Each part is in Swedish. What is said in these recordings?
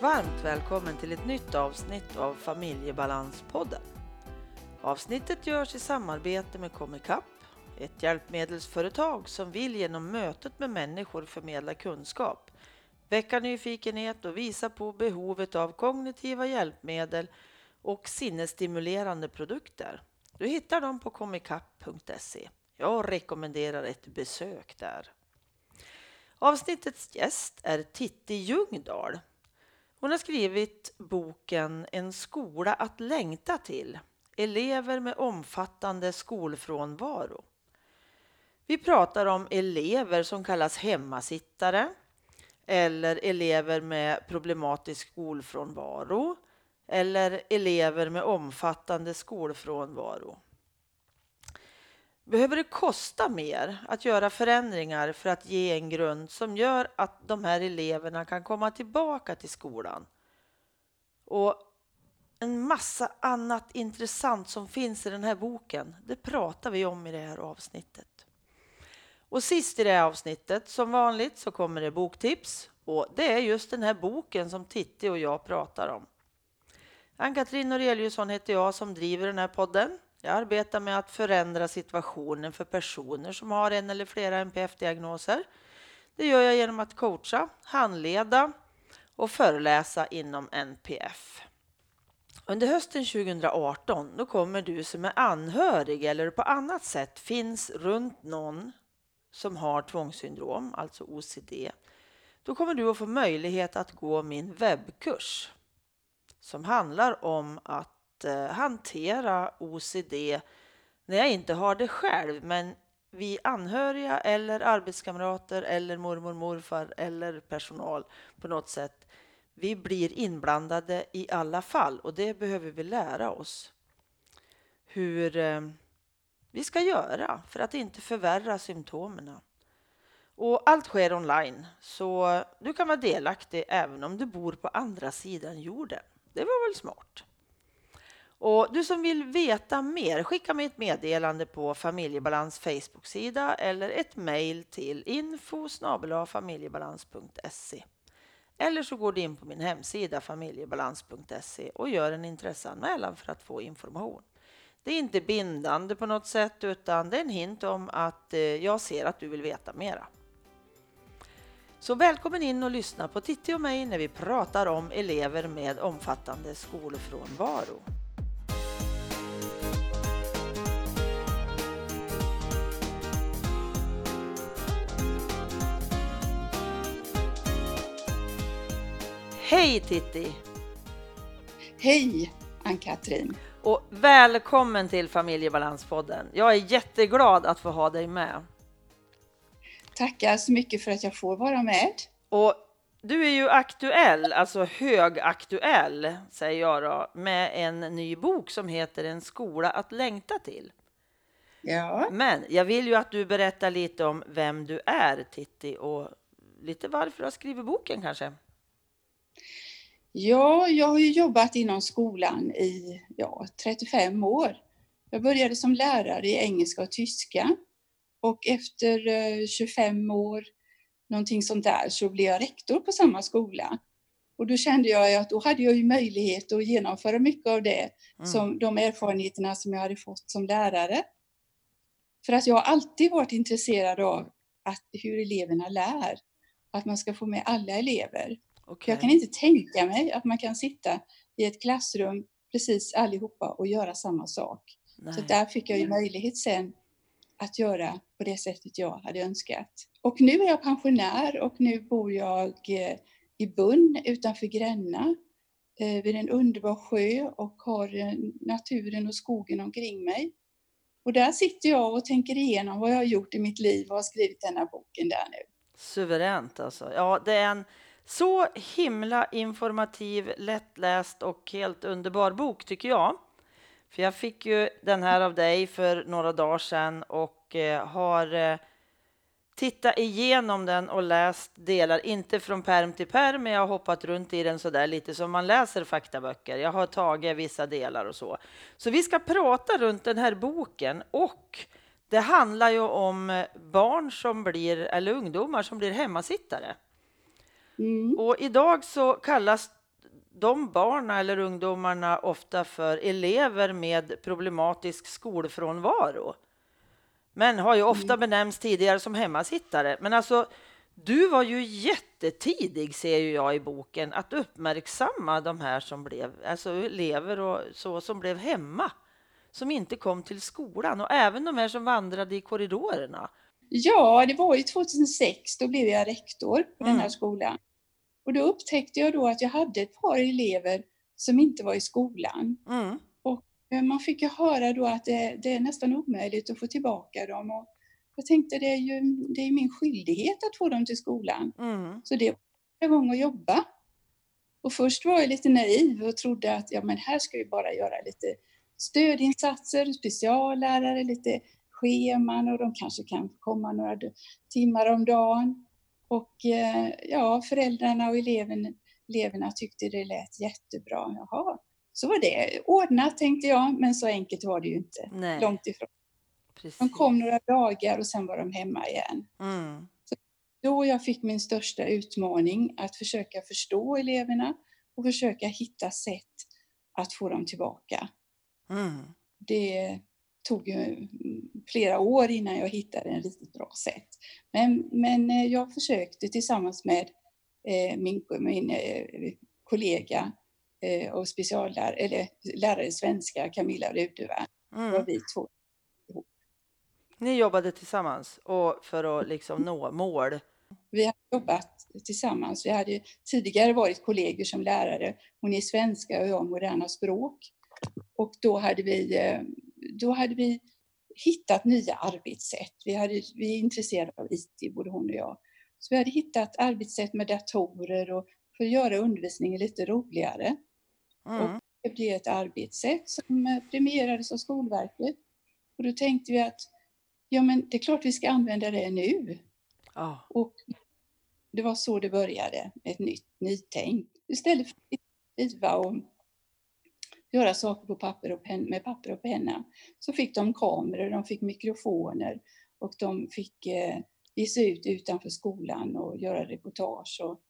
varmt välkommen till ett nytt avsnitt av Familjebalanspodden. Avsnittet görs i samarbete med Comicap, ett hjälpmedelsföretag som vill genom mötet med människor förmedla kunskap, väcka nyfikenhet och visa på behovet av kognitiva hjälpmedel och sinnesstimulerande produkter. Du hittar dem på comicap.se. Jag rekommenderar ett besök där. Avsnittets gäst är Titti Ljungdahl. Hon har skrivit boken En skola att längta till. Elever med omfattande skolfrånvaro. Vi pratar om elever som kallas hemmasittare eller elever med problematisk skolfrånvaro eller elever med omfattande skolfrånvaro. Behöver det kosta mer att göra förändringar för att ge en grund som gör att de här eleverna kan komma tillbaka till skolan? Och en massa annat intressant som finns i den här boken, det pratar vi om i det här avsnittet. Och sist i det här avsnittet, som vanligt, så kommer det boktips. Och det är just den här boken som Titti och jag pratar om. Ann-Katrin Noreliusson heter jag som driver den här podden. Jag arbetar med att förändra situationen för personer som har en eller flera NPF-diagnoser. Det gör jag genom att coacha, handleda och föreläsa inom NPF. Under hösten 2018 då kommer du som är anhörig eller på annat sätt finns runt någon som har tvångssyndrom, alltså OCD. Då kommer du att få möjlighet att gå min webbkurs som handlar om att Eh, hantera OCD när jag inte har det själv, men vi anhöriga eller arbetskamrater eller mormor, morfar eller personal på något sätt, vi blir inblandade i alla fall och det behöver vi lära oss hur eh, vi ska göra för att inte förvärra symptomen. Och allt sker online, så du kan vara delaktig även om du bor på andra sidan jorden. Det var väl smart? Och du som vill veta mer, skicka mig ett meddelande på Familjebalans Facebook-sida eller ett mejl till info familjebalans.se. Eller så går du in på min hemsida familjebalans.se och gör en intresseanmälan för att få information. Det är inte bindande på något sätt utan det är en hint om att eh, jag ser att du vill veta mera. Så välkommen in och lyssna på Titti och mig när vi pratar om elever med omfattande skolfrånvaro. Hej Titti! Hej Ann-Katrin! Och välkommen till Familjebalanspodden. Jag är jätteglad att få ha dig med. Tackar så mycket för att jag får vara med. Och du är ju aktuell, alltså högaktuell, säger jag då, med en ny bok som heter En skola att längta till. Ja. Men jag vill ju att du berättar lite om vem du är, Titti, och lite varför du har skrivit boken kanske. Ja, jag har ju jobbat inom skolan i ja, 35 år. Jag började som lärare i engelska och tyska och efter 25 eh, år, någonting sånt där, så blev jag rektor på samma skola. Och då kände jag att då hade jag ju möjlighet att genomföra mycket av det, mm. som de erfarenheterna som jag hade fått som lärare. För att jag har alltid varit intresserad av att, hur eleverna lär, att man ska få med alla elever. Okay. Jag kan inte tänka mig att man kan sitta i ett klassrum precis allihopa och göra samma sak. Nej. Så där fick jag ju möjlighet sen att göra på det sättet jag hade önskat. Och nu är jag pensionär och nu bor jag eh, i Bunn utanför Gränna eh, vid en underbar sjö och har eh, naturen och skogen omkring mig. Och där sitter jag och tänker igenom vad jag har gjort i mitt liv och har skrivit den här boken där nu. Suveränt alltså. Ja, det är en så himla informativ, lättläst och helt underbar bok tycker jag. För jag fick ju den här av dig för några dagar sedan och eh, har eh, tittat igenom den och läst delar, inte från perm till perm, men jag har hoppat runt i den så där lite som man läser faktaböcker. Jag har tagit vissa delar och så. Så vi ska prata runt den här boken och det handlar ju om barn som blir, eller ungdomar som blir hemmasittare. Mm. Och idag så kallas de barnen eller ungdomarna ofta för elever med problematisk skolfrånvaro. Men har ju ofta Mm. benämnts tidigare som hemmasittare. Men alltså, du var ju jättetidig, ser ju jag i boken, att uppmärksamma de här som blev, alltså elever och så, som blev hemma, som inte kom till skolan och även de här som vandrade i korridorerna. Ja, det var ju 2006, då blev jag rektor på den här Mm. skolan. Och då upptäckte jag då att jag hade ett par elever som inte var i skolan. Mm, Eh, Man fick ju höra då att det, det är nästan omöjligt att få tillbaka dem. Och jag tänkte det är ju det är min skyldighet att få dem till skolan. mm, Så det var igång att jobba. Och först var jag lite naiv och trodde att ja, men här ska vi bara göra lite stödinsatser, speciallärare, lite scheman och de kanske kan komma några timmar om dagen. Och eh, ja, föräldrarna och eleven, eleverna tyckte det lät jättebra. Jaha, så var det ordnat tänkte jag, men så enkelt var det ju inte. nej, Långt ifrån. precis. De kom några dagar och sen var de hemma igen. Mm, Då jag fick min största utmaning att försöka förstå eleverna och försöka hitta sätt att få dem tillbaka. mm, Det tog ju mm, flera år innan jag hittade en riktigt bra sätt. Men, men eh, jag försökte tillsammans med eh, min, min eh, kollega och speciallärare, eller lärare i svenska, Camilla var mm. vi två. Ni jobbade tillsammans och för att liksom nå mål. Vi har jobbat tillsammans. Vi hade tidigare varit kollegor som lärare. Hon är svenska och jag moderna språk. Och då hade vi, då hade vi hittat nya arbetssätt. Vi, hade, vi är intresserade av IT, både hon och jag. Så vi hade hittat arbetssätt med datorer och för att göra undervisningen lite roligare. Mm, Det blev ett arbetssätt som eh, premierades av Skolverket. Och då tänkte vi att ja, men det är klart vi ska använda det nu. ja, Och det var så det började, ett nytt nytänk. Istället för att skriva och göra saker på papper och pen, med papper och penna så fick de kameror, de fick mikrofoner och de fick eh, ge sig ut utanför skolan och göra reportage. Och,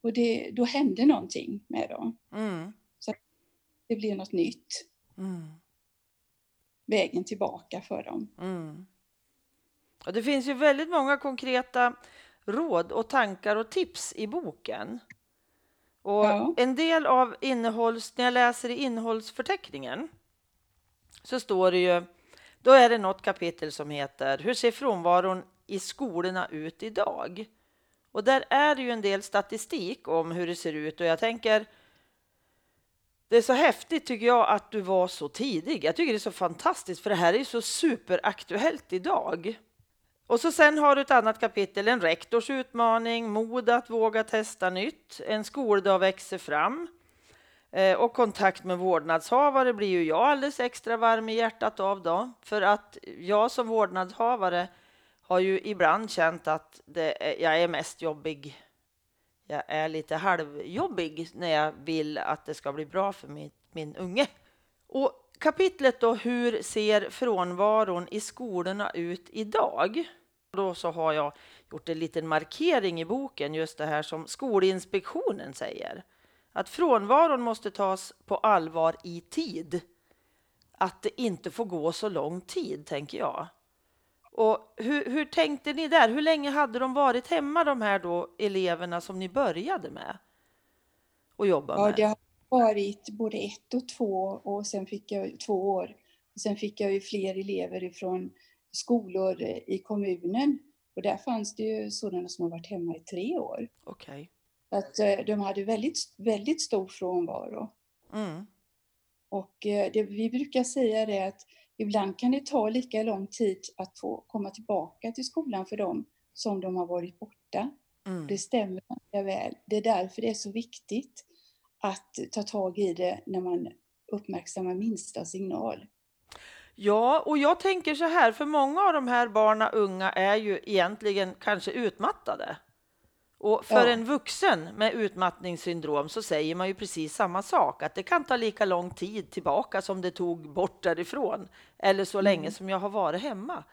och det, då hände någonting med dem. mm, Det blev något nytt. mm. Vägen tillbaka för dem. Mm. Och det finns ju väldigt många konkreta råd och tankar och tips i boken. Och Ja. en del av innehålls, när jag läser i innehållsförteckningen så står det ju, då är det något kapitel som heter Hur ser frånvaron i skolorna ut idag? Och där är det ju en del statistik om hur det ser ut och jag tänker det är så häftigt tycker jag att du var så tidig. Jag tycker det är så fantastiskt för det här är ju så superaktuellt idag. Och så sen har du ett annat kapitel, en rektors utmaning, mod att våga testa nytt, en skoldag växer fram eh, och kontakt med vårdnadshavare blir ju jag alldeles extra varm i hjärtat av då. För att jag som vårdnadshavare har ju ibland känt att det är, jag är mest jobbig jag är lite halvjobbig när jag vill att det ska bli bra för min, min unge. Och kapitlet då, hur ser frånvaron i skolorna ut idag? Då så har jag gjort en liten markering i boken, just det här som Skolinspektionen säger. Att frånvaron måste tas på allvar i tid. Att det inte får gå så lång tid, tänker jag. Och hur, hur tänkte ni där? Hur länge hade de varit hemma, de här då eleverna som ni började med att jobba Ja, med? det har varit både ett och två och sen fick jag två år. Och sen fick jag ju fler elever ifrån skolor i kommunen och där fanns det ju sådana som har varit hemma i tre år. Okej. Så Att eh, de hade väldigt, väldigt stor frånvaro. Mm. Och eh, det, vi brukar säga det att ibland kan det ta lika lång tid att få komma tillbaka till skolan för dem som de har varit borta. Mm. Det stämmer ganska väl. Det är därför det är så viktigt att ta tag i det när man uppmärksammar minsta signal. Ja, och jag tänker så här, för många av de här barna unga är ju egentligen kanske utmattade. Och för Ja. en vuxen med utmattningssyndrom så säger man ju precis samma sak, att det kan ta lika lång tid tillbaka som det tog bort därifrån, eller så länge som jag har varit hemma.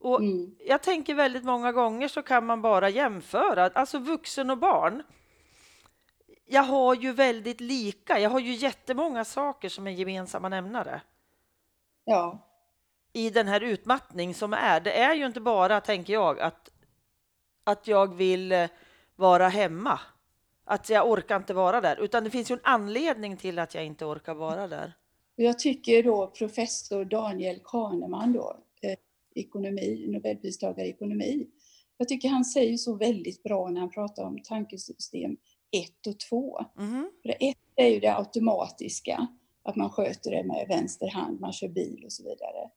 Och Mm. jag tänker väldigt många gånger så kan man bara jämföra, alltså vuxen och barn. jag har ju väldigt lika. Jag har ju jättemånga saker som är gemensamma nämnare Ja, i den här utmattning som är. Det är ju inte bara, tänker jag, att, att jag vill eh, vara hemma. Att jag orkar inte vara där, utan det finns ju en anledning till att jag inte orkar vara där. jag tycker då professor Daniel Kahneman då, eh, ekonomi, Nobelpristagare i ekonomi, jag tycker han säger så väldigt bra när han pratar om tankesystem 1 och 2. Mhm. För ett är ju det automatiska, att man sköter det med vänster hand, man kör bil och så vidare.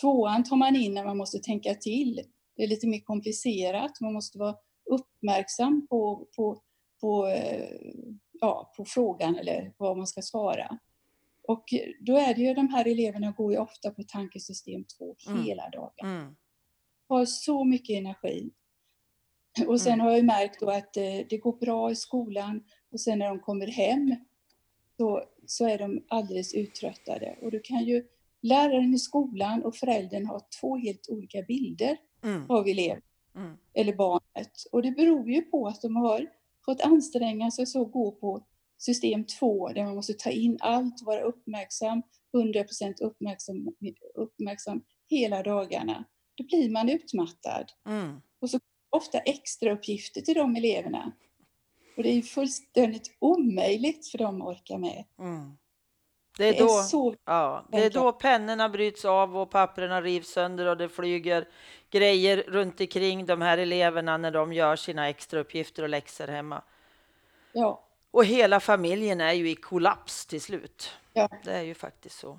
Tvåan tar man in när man måste tänka till. Det är lite mer komplicerat, man måste vara uppmärksam på, på, på, eh, ja, på frågan eller vad man ska svara. Och då är det ju de här eleverna går ju ofta på tankesystem 2 Mm. hela dagen. Mm. Har så mycket energi. Och sen Mm. har jag ju märkt då att eh, det går bra i skolan och sen när de kommer hem så, så är de alldeles uttröttade. Och du kan ju läraren i skolan och föräldern ha två helt olika bilder Mm. av eleven Mm. eller barnet. Och det beror ju på att de har fått anstränga sig så att gå på system 2 där man måste ta in allt, vara uppmärksam, 100% uppmärksam, uppmärksam hela dagarna. Då blir man utmattad. Mm. Och så ofta extra uppgifter till de eleverna. Och det är fullständigt omöjligt för dem att orka med. Mm. Det är Det är då, så ja, det är då pennorna bryts av och papperna rivs sönder och det flyger grejer runt omkring de här eleverna när de gör sina extrauppgifter och läxor hemma. Ja, Och hela familjen är ju i kollaps till slut. Ja. Det är ju faktiskt så.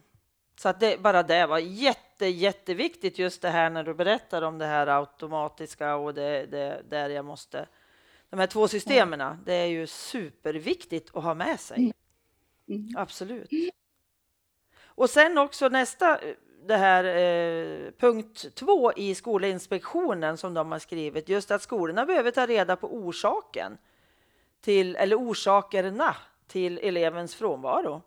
Så att det, bara det var jätte, jätteviktigt just det här när du berättar om det här automatiska och det, det där jag måste. De här två systemen, det är ju superviktigt att ha med sig. Mm. Mm. Absolut. Och sen också nästa, eh, det här eh, punkt två i Skolinspektionen som de har skrivit, just att skolorna behöver ta reda på orsaken till, eller orsakerna till elevens frånvaro.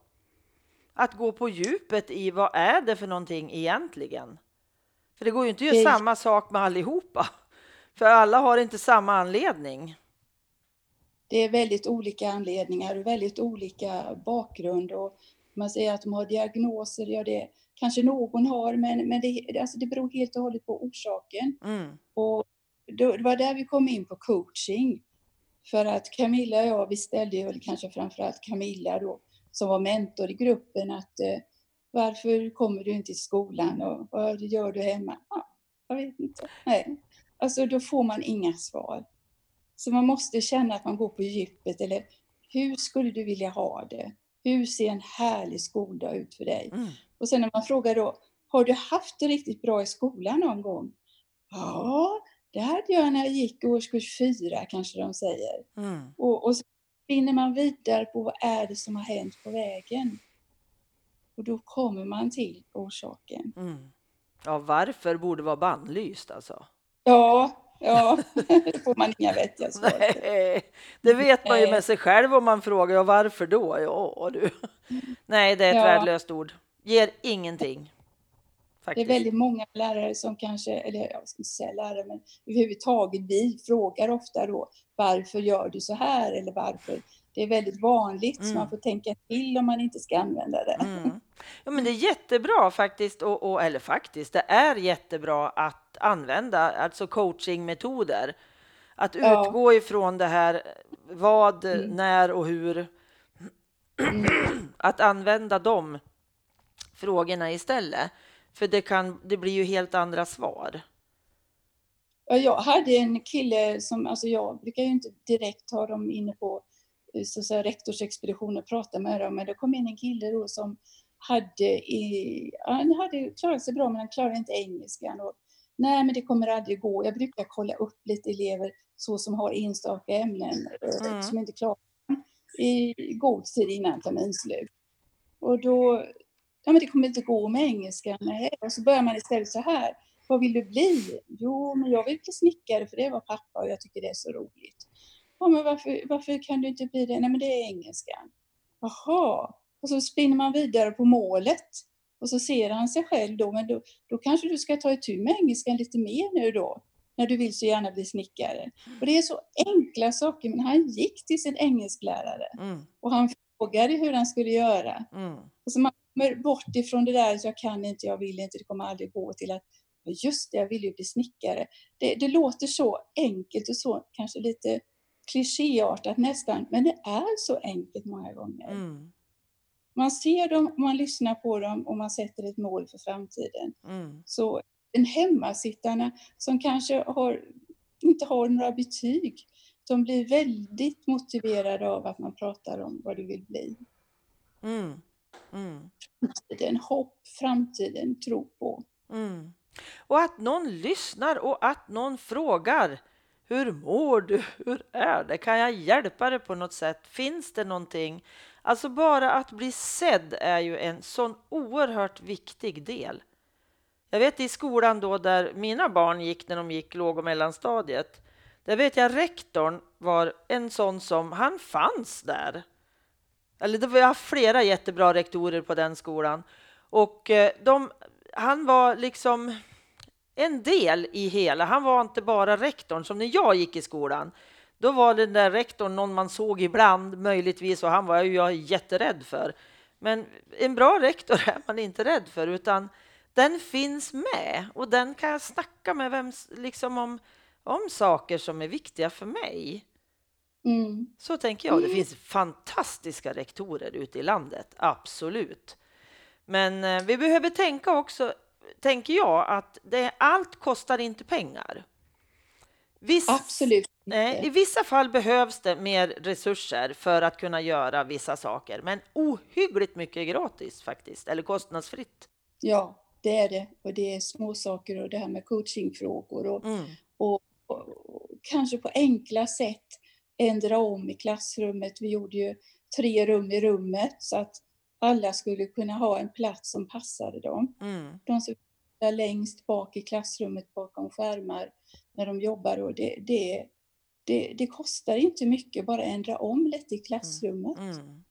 Att gå på djupet i vad är det för någonting egentligen? För det går ju inte att göra samma sak med allihopa. För alla har inte samma anledning. Det är väldigt olika anledningar och väldigt olika bakgrund. Och man säger att de har diagnoser, ja det kanske någon har, men, men det, alltså det beror helt och hållet på orsaken. Mm. Och då, det var där vi kom in på coaching. För att Camilla och jag, vi ställde väl kanske framförallt Camilla då, som var mentor i gruppen, att eh, varför kommer du inte till skolan och vad gör du hemma? Ja, jag vet inte. Nej. Alltså då får man inga svar. Så man måste känna att man går på djupet, eller hur skulle du vilja ha det? Hur ser en härlig skoldag ut för dig? Mm. Och sen när man frågar då, har du haft det riktigt bra i skolan någon gång? Ja, det hade jag när jag gick i årskurs fyra, kanske de säger. Mm. Och, och så spinner man vidare på vad är det som har hänt på vägen? Och då kommer man till orsaken. Mm. Ja, varför borde vara bannlyst alltså? Ja, ja, det får man inga vettiga svar. Nej, det vet man ju med sig själv om man frågar. Ja, varför då? Ja, du. Nej, det är ett Ja. värdelöst ord. Ger ingenting. Det är Faktiskt. väldigt många lärare som kanske, eller jag ska inte säga lärare, men överhuvudtaget vi frågar ofta då varför gör du så här eller varför? Det är väldigt vanligt så Mm. man får tänka till om man inte ska använda det. Mm. Ja, men det är jättebra faktiskt, och, och, eller faktiskt, det är jättebra att använda alltså coachingmetoder. Att Ja. utgå ifrån det här vad, Mm. när och hur. Att använda de frågorna istället. För det, kan, det blir ju helt andra svar. Ja, jag hade en kille som, alltså jag brukar ju inte direkt ha dem inne på eh, så att säga, rektorsexpedition och prata med dem, men det kom in en kille då som hade, i, han hade klarat sig bra men han klarade inte engelskan. Och, Nej, men det kommer aldrig gå. Jag brukar kolla upp lite elever så som har enstaka ämnen eh, Mm. som inte klarar i god tid innan terminsslut. Och då, ja men det kommer inte gå med engelskan. Nej. Och så börjar man istället så här. Vad vill du bli? Jo, men jag vill bli snickare för det var pappa och jag tycker det är så roligt. Ja, men varför, varför kan du inte bli det? Nej, men det är engelskan. Jaha. Och så spinner man vidare på målet. Och så ser han sig själv då, men då, då kanske du ska ta itu med engelskan lite mer nu då. när du vill så gärna bli snickare? Och det är så enkla saker, men han gick till sin engelsklärare Mm. och han frågade hur han skulle göra. Mm. Och så man kommer bort ifrån det där jag kan inte, jag vill inte, det kommer aldrig gå till att just det, jag vill ju bli snickare. Det, det låter så enkelt och så kanske lite klichéartat nästan, men det är så enkelt många gånger. Mm. Man ser dem, man lyssnar på dem och man sätter ett mål för framtiden. Mm. Så en hemmasittarna som kanske har, inte har några betyg, de blir väldigt motiverade av att man pratar om vad du vill bli. Mm. Mm. Framtiden, hopp, framtiden, tro på. Mm. Och att någon lyssnar och att någon frågar. Hur mår du? Hur är det? Kan jag hjälpa dig på något sätt? Finns det någonting? Alltså bara att bli sedd är ju en sån oerhört viktig del. Jag vet i skolan då där mina barn gick när de gick låg och mellanstadiet. Där vet jag rektorn var en sån som, han fanns där. Eller det var jag flera jättebra rektorer på den skolan. Och eh, de, han var liksom en del i hela. Han var inte bara rektorn som när jag gick i skolan. Då var den där rektorn någon man såg ibland möjligtvis och han var ju jag jätterädd för. Men en bra rektor är man inte rädd för utan den finns med och den kan jag snacka med vem liksom om, om saker som är viktiga för mig. Mm. Så tänker jag. Det finns fantastiska rektorer ute i landet, absolut. Men eh, vi behöver tänka också, tänker jag, att det, allt kostar inte pengar. Viss, Absolut nej, I vissa fall behövs det mer resurser för att kunna göra vissa saker, men ohyggligt mycket gratis faktiskt, eller kostnadsfritt. Ja, det är det. Och det är små saker och det här med coachingfrågor och, Mm, och, och, och kanske på enkla sätt ändra om i klassrummet. Vi gjorde ju tre rum i rummet så att alla skulle kunna ha en plats som passade dem. mm, De som var längst bak i klassrummet bakom skärmar när de jobbar och det, det, det, det kostar inte mycket, bara ändra om lite i klassrummet. mm.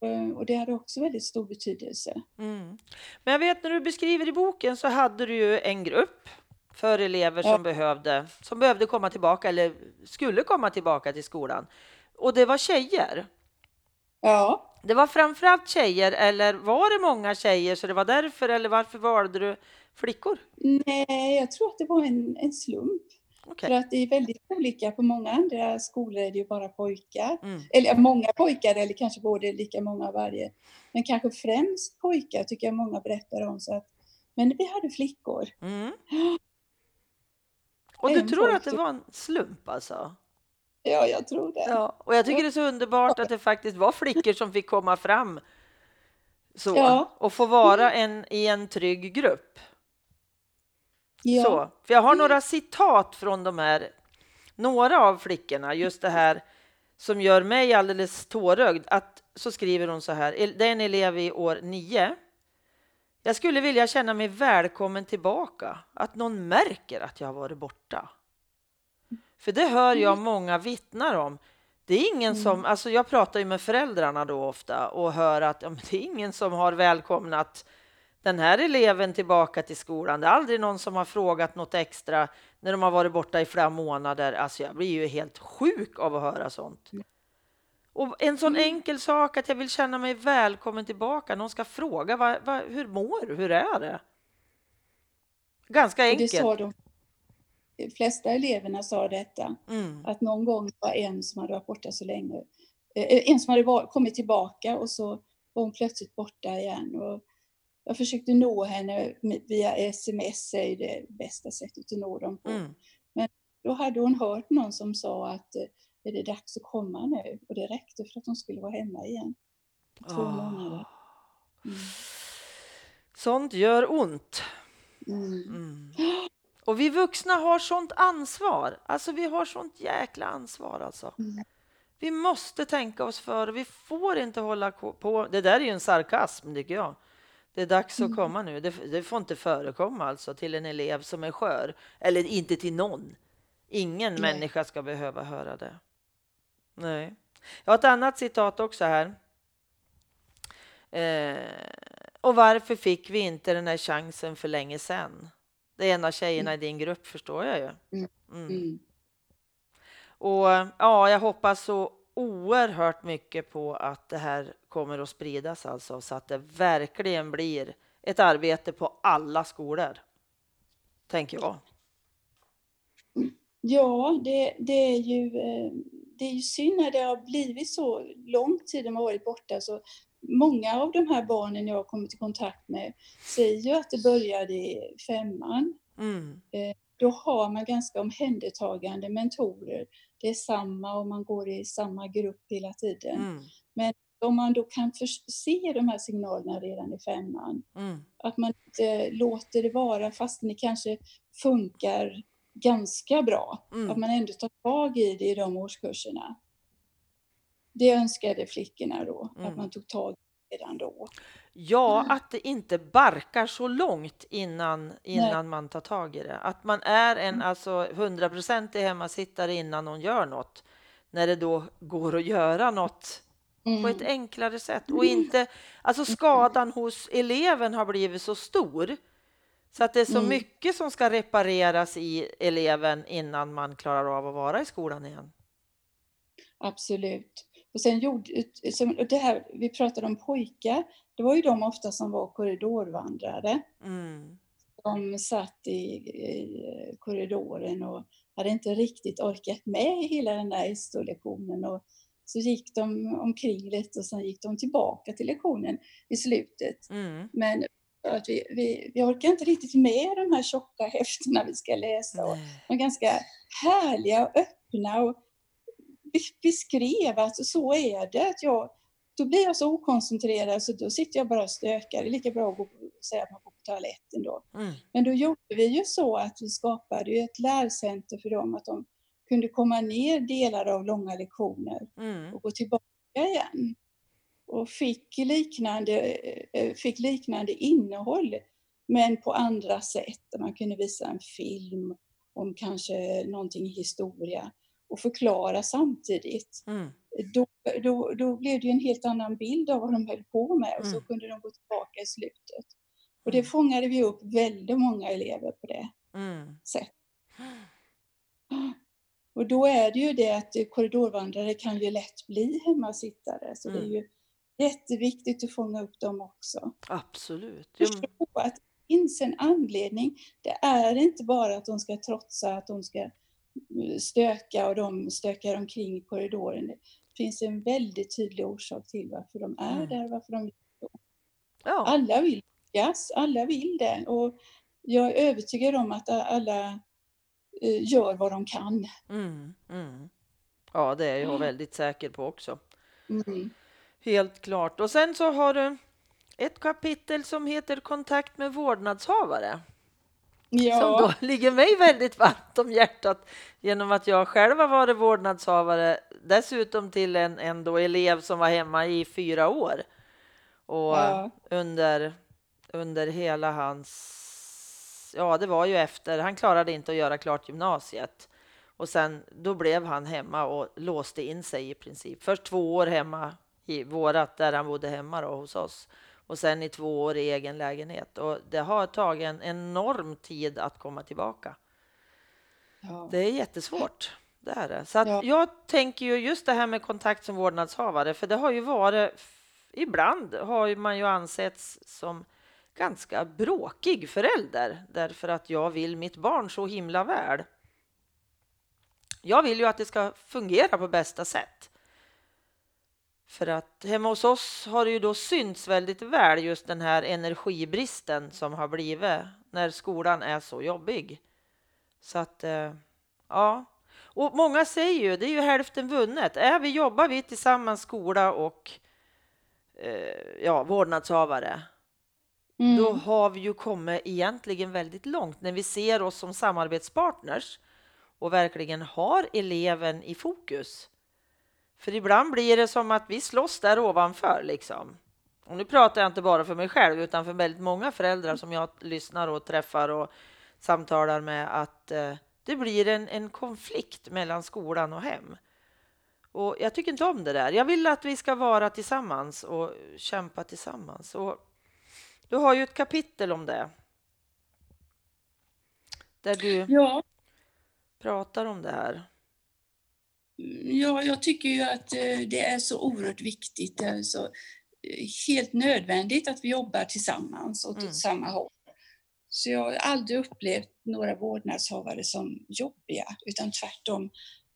Eh, Och det hade också väldigt stor betydelse. Mm. Men jag vet när du beskriver i boken så hade du ju en grupp för elever Ja. som, behövde, som behövde komma tillbaka eller skulle komma tillbaka till skolan. Och det var tjejer. Ja, Det var framförallt tjejer eller var det många tjejer så det var därför eller varför valde du flickor? nej, jag tror att det var en, en slump. Okej. För att det är väldigt olika. På många andra skolor är det ju bara pojkar. Mm. Eller många pojkar eller kanske både lika många av varje. Men kanske främst pojkar tycker jag många berättar om. Så att, men vi hade flickor. Mm. Och du En tror att det pojke. var en slump alltså? Ja, jag tror det. Ja, och jag tycker det är så underbart att det faktiskt var flickor som fick komma fram så Ja. och få vara en, i en trygg grupp. Ja. Så, för jag har några citat från de här, några av flickorna, just det här som gör mig alldeles tårögd. Att, så skriver hon så här, det är en elev i år nio. Jag skulle vilja känna mig välkommen tillbaka, att någon märker att jag har varit borta. För det hör jag många vittnar om. Det är ingen som, alltså jag pratar ju med föräldrarna då ofta och hör att ja, det är ingen som har välkomnat den här eleven tillbaka till skolan. Det är aldrig någon som har frågat något extra när de har varit borta i flera månader. Alltså jag blir ju helt sjuk av att höra sånt. Och en sån enkel sak att jag vill känna mig välkommen tillbaka. Någon ska fråga vad, vad, hur mår du? Hur är det? Ganska Och det enkelt. sa de, de flesta eleverna sa detta. Mm. Att någon gång var en som hade varit borta så länge. eh, En som hade var- kommit tillbaka och så var hon plötsligt borta igen. Och jag försökte nå henne via sms, är det bästa sättet att nå dem på. Mm. Då hade hon hört någon som sa att eh, är det dags att komma nu? Och det räckte för att hon skulle vara hemma igen. Två Ah. månader. Mm. Sånt gör ont. Mm. Mm. Och vi vuxna har sånt ansvar. Alltså vi har sånt jäkla ansvar alltså. Mm. Vi måste tänka oss för och vi får inte hålla på. Det där är ju en sarkasm tycker jag. Det är dags Mm. att komma nu. Det, det får inte förekomma alltså till en elev som är skör. Eller inte till någon. Ingen Nej. människa ska behöva höra det. Nej. Jag har ett annat citat också här. Eh, och varför fick vi inte den här chansen för länge sedan? Det är en av tjejerna i din grupp förstår jag ju. Mm. Mm. Mm. Och ja, jag hoppas så oerhört mycket på att det här kommer att spridas alltså så att det verkligen blir ett arbete på alla skolor. Tänker jag. Ja, det, det, är ju, eh, det är ju synd när det har blivit så lång tid de har varit borta. Så många av de här barnen jag har kommit i kontakt med säger ju att det började i femman. Mm. Då har man ganska omhändertagande mentorer. Det är samma och man går i samma grupp hela tiden. Mm. Om man då kan se de här signalerna redan i femman, Mm. att man inte låter det vara fast det kanske funkar ganska bra. Mm. Att man ändå tar tag i det i de årskurserna. Det önskade flickorna då, Mm. att man tog tag i det redan då. Ja, att det inte barkar så långt innan, innan man tar tag i det. Att man är en alltså, hundraprocentig hemmasittare innan någon gör något. När det då går att göra något på ett enklare sätt. Och inte, alltså skadan hos eleven har blivit så stor. Så att det är så Mm. mycket som ska repareras i eleven innan man klarar av att vara i skolan igen. Absolut. Och sen gjorde, det här, vi pratade om pojkar, det var ju de ofta som var korridorvandrare. Mm. De satt i, i korridoren och hade inte riktigt orkat med hela den där SO-lektionen. Och så gick de omkring lite och sen gick de tillbaka till lektionen i slutet. Mm. Men att vi, vi, vi orkar inte riktigt med de här tjocka häftena vi ska läsa. Och de är ganska härliga och öppna och be- beskrev att så är det. Att jag, då blir jag så okoncentrerad så då sitter jag bara och stökar. Det är lika bra att gå, på- säga att man går på toaletten då. Mm. Men då gjorde vi ju så att vi skapade ju ett lärcenter för dem att de kunde komma ner delar av långa lektioner Mm. och gå tillbaka igen. Och fick liknande, eh, fick liknande innehåll men på andra sätt. Man kunde visa en film om kanske någonting i historia och förklara samtidigt. Mm. Då, då, då blev det ju en helt annan bild av vad de höll på med och så Mm. kunde de gå tillbaka i slutet. Och det Mm. fångade vi upp väldigt många elever på det Mm. sättet. Och då är det ju det att korridorvandrare kan ju lätt bli hemmasittare. Så det är Mm. ju jätteviktigt att fånga upp dem också. Absolut. Förstå att det finns en anledning. Det är inte bara att de ska trotsa, att de ska eh, stöka och de stökar omkring i korridoren. Det finns en väldigt tydlig orsak till varför de är Mm. där, varför de ja. alla vill lyckas, alla vill det. Och jag är övertygad om att alla gör vad de kan. Mm. Mm. ja, det är jag väldigt säker på också. Mm. Helt klart. Och sen så har du ett kapitel som heter Kontakt med vårdnadshavare. Som Ja, då ligger mig väldigt varmt om hjärtat genom att jag själv har varit vårdnadshavare. Dessutom till en, en då elev som var hemma i fyra år. Och Ja. under, under hela hans... Ja, det var ju efter. Han klarade inte att göra klart gymnasiet. Och sen då blev han hemma och låste in sig i princip. Först två år hemma i vårat där han bodde hemma då, hos oss. Och sen i två år i egen lägenhet. Och det har tagit en enorm tid att komma tillbaka. ja. Det är jättesvårt. Det är det. Så Ja. jag tänker ju just det här med kontakt som vårdnadshavare, för det har ju varit, ibland har man ju ansetts som ganska bråkig förälder därför att jag vill mitt barn så himla väl. Jag vill ju att det ska fungera på bästa sätt. För att hemma hos oss har det ju då synts väldigt väl just den här energibristen som har blivit när skolan är så jobbig. Så att, eh, ja. Och många säger ju, det är ju hälften vunnet. Är vi, jobbar vi tillsammans, skola och eh, ja, vårdnadshavare, Mm. då har vi ju kommit egentligen väldigt långt när vi ser oss som samarbetspartners och verkligen har eleven i fokus. För ibland blir det som att vi slåss där ovanför liksom. Och nu pratar jag inte bara för mig själv utan för väldigt många föräldrar som jag lyssnar och träffar och samtalar med att eh, det blir en, en konflikt mellan skolan och hem. Och jag tycker inte om det där. Jag vill att vi ska vara tillsammans och kämpa tillsammans. Och du har ju ett kapitel om det. där du Ja, pratar om det här. ja, jag tycker ju att eh, det är så oerhört viktigt. Det är så eh, helt nödvändigt att vi jobbar tillsammans och åt Mm. samma håll. Så jag har aldrig upplevt några vårdnadshavare som jobbiga, utan tvärtom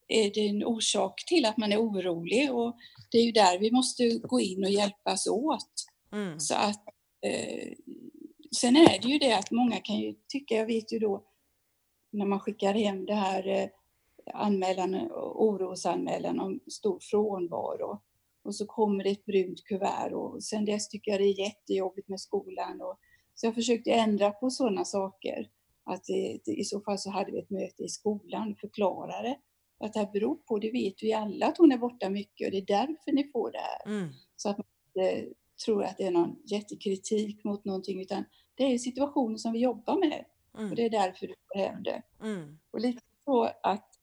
är det en orsak till att man är orolig och det är ju där vi måste gå in och hjälpas åt. Mm. Så att, eh, sen är det ju det att många kan ju tycka, jag vet ju då när man skickar hem det här eh, anmälan, orosanmälan om stor frånvaro och så kommer det ett brunt kuvert och sen dess tycker jag det är jättejobbigt med skolan. Och, så jag försökte ändra på sådana saker. Att det, det, I så fall så hade vi ett möte i skolan och förklarade att det här beror på, det vet vi alla att hon är borta mycket och det är därför ni får det här. Mm. Så att man inte tror att det är någon jättekritik mot någonting utan det är situationer som vi jobbar med och Mm. det är därför du får hem det. Mm. Och lite så att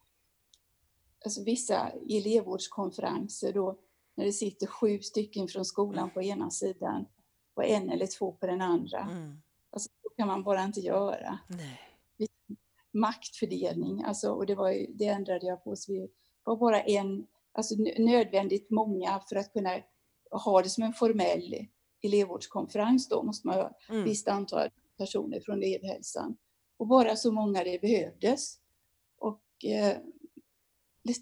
alltså vissa elevvårdskonferenser då när det sitter sju stycken från skolan på ena sidan och en eller två på den andra. Mm. Alltså, så kan man bara inte göra. Nej. Maktfördelning, alltså, och det, var ju, det ändrade jag på. Så vi var bara en, alltså nö- nödvändigt många för att kunna ha det som en formell elevvårdskonferens då måste man ha Mm. visst antal personer från elevhälsan. Och bara så många det behövdes. Och eh,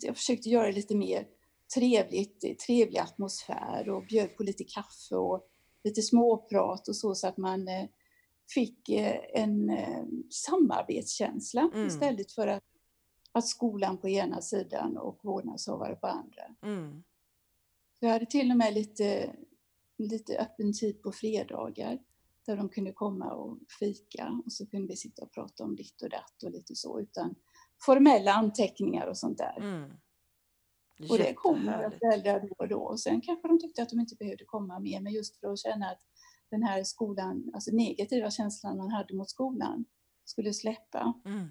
jag försökte göra det lite mer trevligt, trevlig atmosfär och bjöd på lite kaffe och lite småprat och så, så att man eh, fick eh, en eh, samarbetskänsla Mm. istället för att, att skolan på ena sidan och vårdnadshavare på andra. Mm. Jag hade till och med lite, lite öppen tid på fredagar där de kunde komma och fika och så kunde vi sitta och prata om ditt och datt och lite så utan formella anteckningar och sånt där. Mm. Och det kom några föräldrar då och då och sen kanske de tyckte att de inte behövde komma mer men just för att känna att den här skolan, alltså negativa känslan man hade mot skolan skulle släppa. Mm.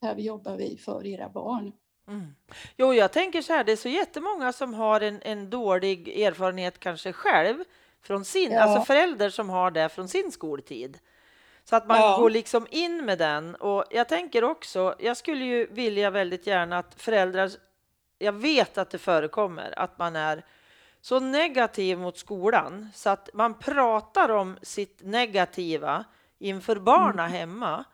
Här jobbar vi för era barn. Mm. Jo, jag tänker så här, det är så jättemånga som har en, en dålig erfarenhet kanske själv från sin, Ja. alltså förälder som har det från sin skoltid. Så att man Ja. går liksom in med den. Och jag tänker också, jag skulle ju vilja väldigt gärna att föräldrar, jag vet att det förekommer, att man är så negativ mot skolan så att man pratar om sitt negativa inför barna hemma.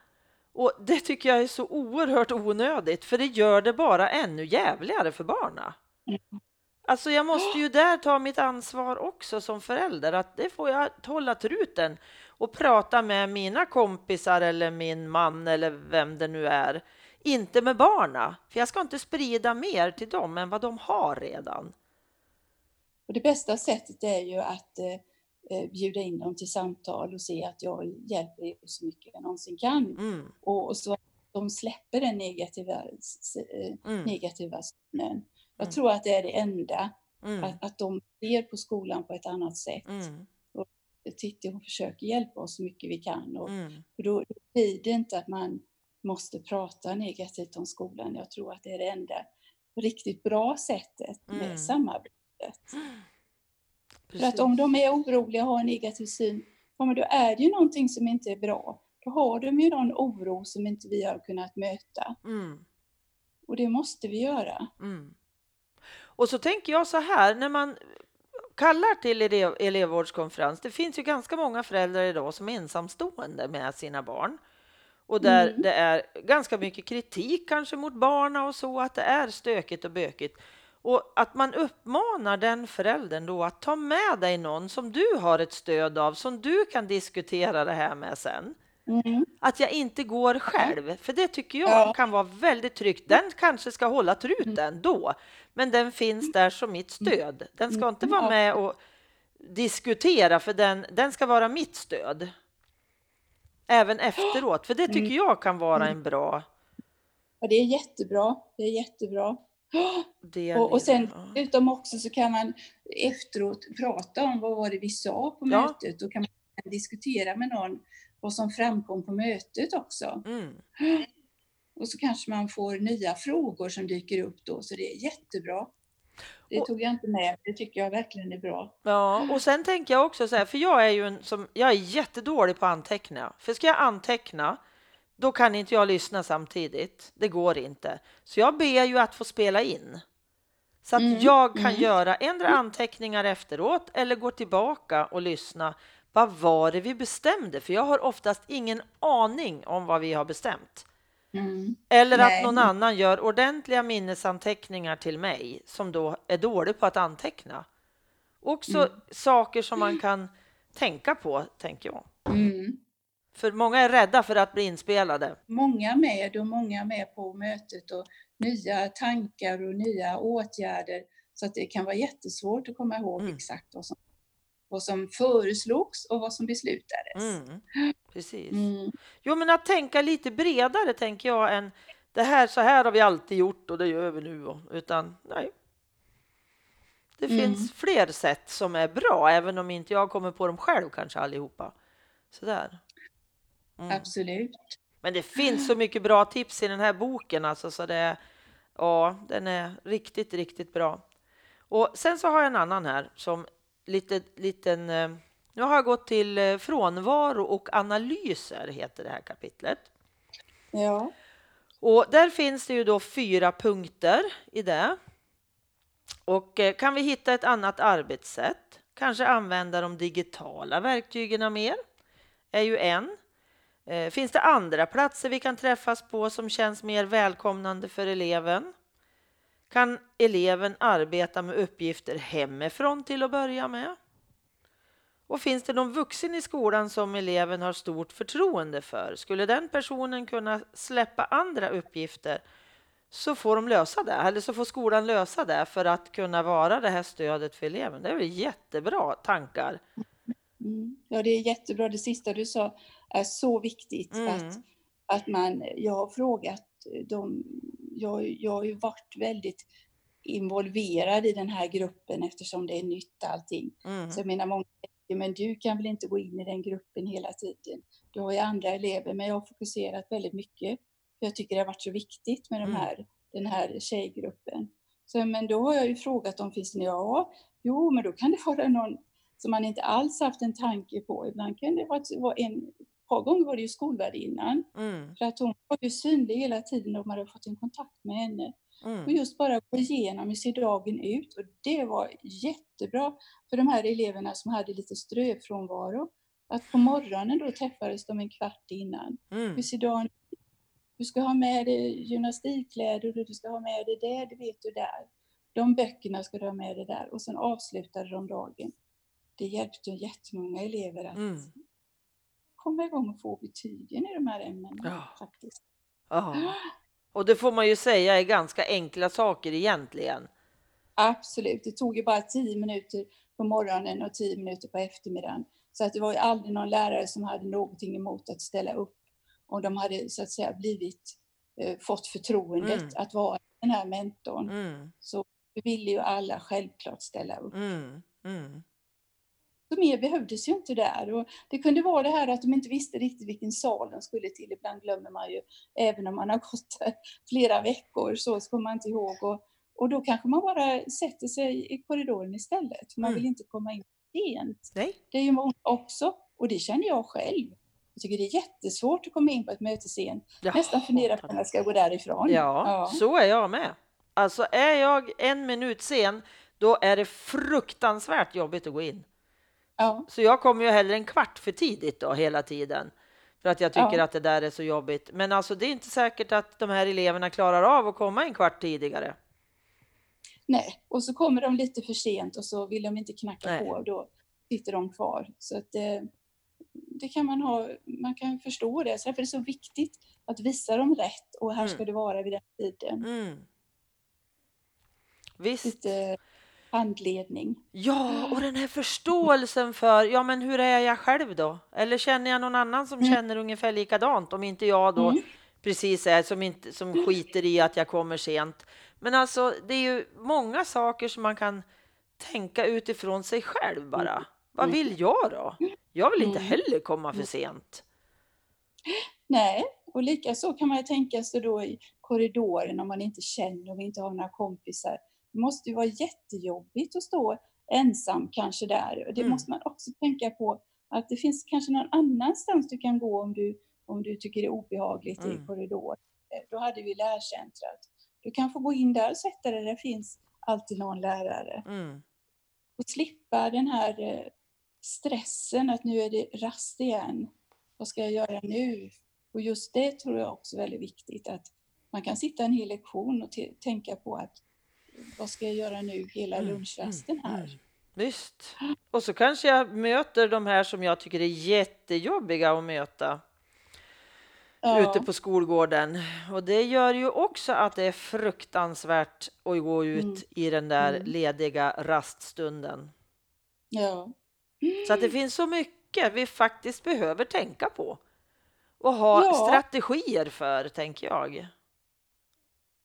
Och det tycker jag är så oerhört onödigt, för det gör det bara ännu jävligare för barna. Alltså jag måste ju där ta mitt ansvar också som förälder, att det får jag hålla truten och prata med mina kompisar eller min man eller vem det nu är. Inte med barna, för jag ska inte sprida mer till dem än vad de har redan. Och det bästa sättet är ju att eh, bjuda in dem till samtal och se att jag hjälper er så mycket jag någonsin kan. Mm, Och, och så att de släpper den negativa, eh, mm, negativa synen. Jag Mm. tror att det är det enda, mm, att, att de ser på skolan på ett annat sätt. mm, Titti hon försöker hjälpa oss så mycket vi kan. Och, och då blir det inte att man måste prata negativt om skolan. Jag tror att det är det enda riktigt bra sättet med Mm. samarbetet. För precis. att om de är oroliga och har en negativ syn, ja, men då är det ju någonting som inte är bra. Då har de ju någon oro som inte vi har kunnat möta. Mm. Och det måste vi göra. Mm. Och så tänker jag så här, när man kallar till elev, elevvårdskonferens, det finns ju ganska många föräldrar idag som är ensamstående med sina barn. Och där Mm. det är ganska mycket kritik kanske mot barna och så, att det är stökigt och bökigt. Och att man uppmanar den föräldern då att ta med dig någon som du har ett stöd av, som du kan diskutera det här med sen. Mm. Att jag inte går själv, för det tycker jag Ja. kan vara väldigt tryggt. Den kanske ska hålla truten då, men den finns där som mitt stöd. Den ska inte vara med och diskutera, för den, den ska vara mitt stöd. Även efteråt, för det tycker jag kan vara en bra Ja, det är jättebra. Det är jättebra. Del. Och, och sen. Ja. utom också så kan man efteråt prata om vad var det vi sa på Ja. mötet. Då kan man diskutera med någon vad som framkom på mötet också. Mm. Och så kanske man får nya frågor som dyker upp då, så det är jättebra. Det Och- tog jag inte med, det tycker jag verkligen är bra. Ja, och sen tänker jag också så här, för jag är ju en som, jag är jättedålig på att anteckna. För ska jag anteckna, då kan inte jag lyssna samtidigt. Det går inte. Så jag ber ju att få spela in. Så att Mm, jag kan mm. göra ändra anteckningar efteråt eller gå tillbaka och lyssna. Vad var det vi bestämde? För jag har oftast ingen aning om vad vi har bestämt. Mm. Eller att Nej. någon annan gör ordentliga minnesanteckningar till mig som då är dålig på att anteckna. Också Mm. saker som man kan tänka på, tänker jag. Mm. För många är rädda för att bli inspelade. Många med och många med på mötet och nya tankar och nya åtgärder. Så att det kan vara jättesvårt att komma ihåg Mm. exakt vad som, vad som föreslogs och vad som beslutades. Mm, precis. Mm. Jo, men att tänka lite bredare tänker jag än det här, så här har vi alltid gjort och det gör vi nu. och- Utan nej. Det Mm. finns fler sätt som är bra, även om inte jag kommer på dem själv kanske allihopa. Sådär. Mm. Absolut. Men det finns så mycket bra tips i den här boken alltså, så det ja, den är riktigt, riktigt bra. Och sen så har jag en annan här som lite, liten, eh, nu har jag gått till eh, frånvaro och analyser heter det här kapitlet. Ja. Och där finns det ju då fyra punkter i det. Och eh, kan vi hitta ett annat arbetssätt, kanske använda de digitala verktygen mer, är ju en. Eh, Finns det andra platser vi kan träffas på som känns mer välkomnande för eleven? Kan eleven arbeta med uppgifter hemifrån till att börja med? Och finns det någon vuxen i skolan som eleven har stort förtroende för? Skulle den personen kunna släppa andra uppgifter så får de lösa det, eller så får skolan lösa det för att kunna vara det här stödet för eleven. Det är väl jättebra tankar. Mm. Ja, det är jättebra. Det sista du sa är så viktigt. Mm. Att, att man, jag har frågat dem, jag, jag har ju varit väldigt involverad i den här gruppen eftersom det är nytt allting. Mm. Så jag menar, många säger, men du kan väl inte gå in i den gruppen hela tiden? Du har ju andra elever, men jag har fokuserat väldigt mycket. För jag tycker det har varit så viktigt med de Mm. här, den här tjejgruppen. Så, men då har jag ju frågat om finns det, ja, jo, men då kan det vara någon som man inte alls haft en tanke på. Ibland kan det vara, en, ett par gånger var det ju skolvärdinnan. Mm. För att hon var ju synlig hela tiden och man hade fått en kontakt med henne. Och Mm. just bara gå igenom hur ser dagen ut. Och det var jättebra för de här eleverna som hade lite ströfrånvaro. Att på morgonen då träffades de en kvart innan. Mm. Hur ser dagen ut? Du ska ha med dig gymnastikkläder och du ska ha med dig det, det vet du där. De böckerna ska du ha med dig där. Och sen avslutade de dagen. Det hjälpte jättemånga elever att Mm. komma igång och få betygen i de här ämnena. Ja. Faktiskt. Ja. Och det får man ju säga är ganska enkla saker egentligen. Absolut, det tog ju bara tio minuter på morgonen och tio minuter på eftermiddagen. Så att det var ju aldrig någon lärare som hade någonting emot att ställa upp. Och de hade så att säga blivit, eh, fått förtroendet Mm. att vara den här mentorn. Mm. Så ville ju alla självklart ställa upp. Mm. Så mer behövdes ju inte där. Och det kunde vara det här att de inte visste riktigt vilken sal de skulle till. Ibland glömmer man ju, även om man har gått där flera veckor, så kommer man inte ihåg. Och, och då kanske man bara sätter sig i korridoren istället. Man Mm. vill inte komma in sent. Nej. Det är ju många också, och det känner jag själv. Jag tycker det är jättesvårt att komma in på ett möte sent. Jag Nästan fundera på när jag ska gå därifrån. Ja, så är jag med. Alltså är jag en minut sen, då är det fruktansvärt jobbigt att gå in. Ja. Så jag kommer ju hellre en kvart för tidigt då hela tiden. För att jag tycker Ja. att det där är så jobbigt. Men alltså det är inte säkert att de här eleverna klarar av att komma en kvart tidigare. Nej, och så kommer de lite för sent och så vill de inte knacka Nej. på och då sitter de kvar. Så att eh, det kan man ha, man kan förstå det. Så därför är det så viktigt att visa dem rätt och här Mm. ska det vara vid den tiden. Mm. Visst. Lite handledning. Ja, och den här förståelsen för, ja men hur är jag själv då? Eller känner jag någon annan som Mm. känner ungefär likadant? Om inte jag då Mm. precis är som, inte, som skiter i att jag kommer sent. Men alltså, det är ju många saker som man kan tänka utifrån sig själv bara. Vad Mm. vill jag då? Jag vill inte Mm. heller komma för sent. Nej, och lika så kan man ju tänka sig då i korridoren om man inte känner och inte har några kompisar. Det måste ju vara jättejobbigt att stå ensam kanske där. Och Det Mm. måste man också tänka på att det finns kanske någon annanstans du kan gå om du, om du tycker det är obehagligt Mm. i korridoren. Eh, Då hade vi lärcentrat. Du kan få gå in där och sätta dig, där finns alltid någon lärare. Mm. Och slippa den här eh, stressen att nu är det rast igen. Vad ska jag göra nu? Och just det tror jag också är väldigt viktigt att man kan sitta en hel lektion och tänka på att vad ska jag göra nu hela Mm, lunchrasten här? Mm. Visst. Och så kanske jag möter de här som jag tycker är jättejobbiga att möta Ja, ute på skolgården. Och det gör ju också att det är fruktansvärt att gå ut Mm. i den där Mm. lediga raststunden. ja. Så att det finns så mycket vi faktiskt behöver tänka på och ha Ja. strategier för, tänker jag.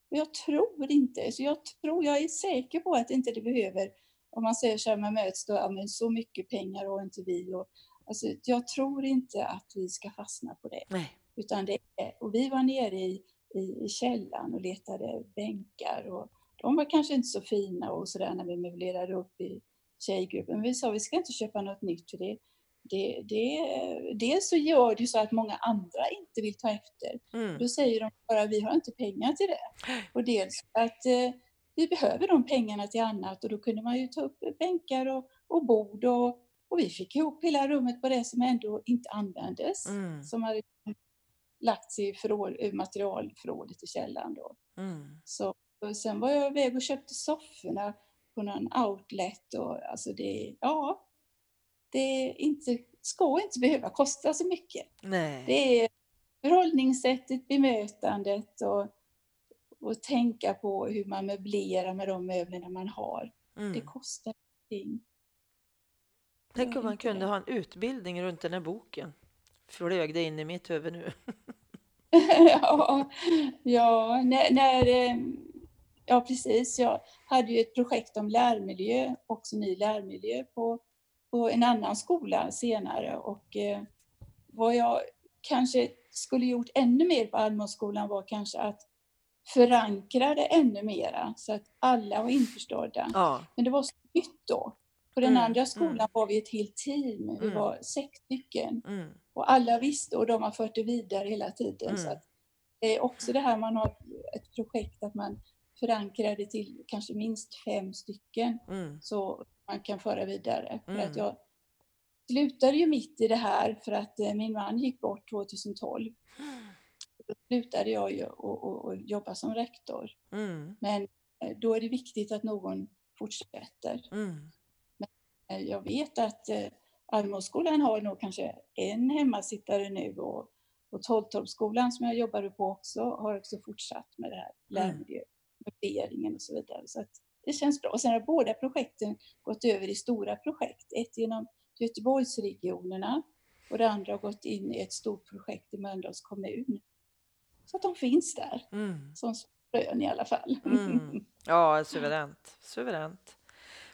Jag tror inte, så jag tror, jag är säker på att inte det behöver, om man säger så här, man möts då, ja, men så mycket pengar har inte vi. Och, alltså, jag tror inte att vi ska fastna på det. Nej. Utan det är, och vi var nere i, i, i källaren och letade bänkar och de var kanske inte så fina och sådär när vi möblerade upp i tjejgruppen. Men vi sa vi ska inte köpa något nytt för det, det, det, dels så gör det så att många andra inte vill ta efter. Mm. Då säger de bara vi har inte pengar till det. Och dels att eh, vi behöver de pengarna till annat och då kunde man ju ta upp bänkar och, och bord och, och vi fick ihop hela rummet på det som ändå inte användes. Mm. Som hade lagts i förråd, i materialförrådet i källaren då. Mm. Så, och sen var jag iväg och köpte sofforna på någon outlet och alltså det, ja, det inte, ska inte behöva kosta så mycket. Nej. Det är förhållningssättet, bemötandet och, och tänka på hur man möblerar med de möblerna man har. Det Mm. kostar ingenting. Tänk om man kunde det. ha en utbildning runt den här boken. Flög det in i mitt huvud nu. ja, ja, när, när, eh, ja, precis. Jag hade ju ett projekt om lärmiljö, också ny lärmiljö, på, på en annan skola senare. Och eh, vad jag kanske skulle gjort ännu mer på Almåsskolan var kanske att förankra det ännu mera så att alla var införstådda. Ja. Men det var så nytt då. På den Mm, andra skolan mm. var vi ett helt team. Vi Mm. var sex stycken. Mm. Och alla visste och de har fört det vidare hela tiden. Mm. Så att det är också det här man har ett projekt att man förankrar det till kanske minst fem stycken Mm. så man kan föra vidare. För Mm. att jag slutade ju mitt i det här för att eh, min man gick bort 2012. Då slutade jag ju och jobba som rektor. Mm. Men eh, då är det viktigt att någon fortsätter. Mm. Eh, Jag vet att Almåsskolan har nog kanske en hemmasittare nu och, och Tolltorpsskolan som jag jobbade på också har också fortsatt med det här lärmiljö, värderingen och så vidare. Så att det känns bra. Och sen har båda projekten gått över i stora projekt. Ett genom Göteborgsregionerna och det andra har gått in i ett stort projekt i Mölndals kommun. Så att de finns där, Mm. som frön i alla fall. Mm. Ja, suveränt. Suveränt.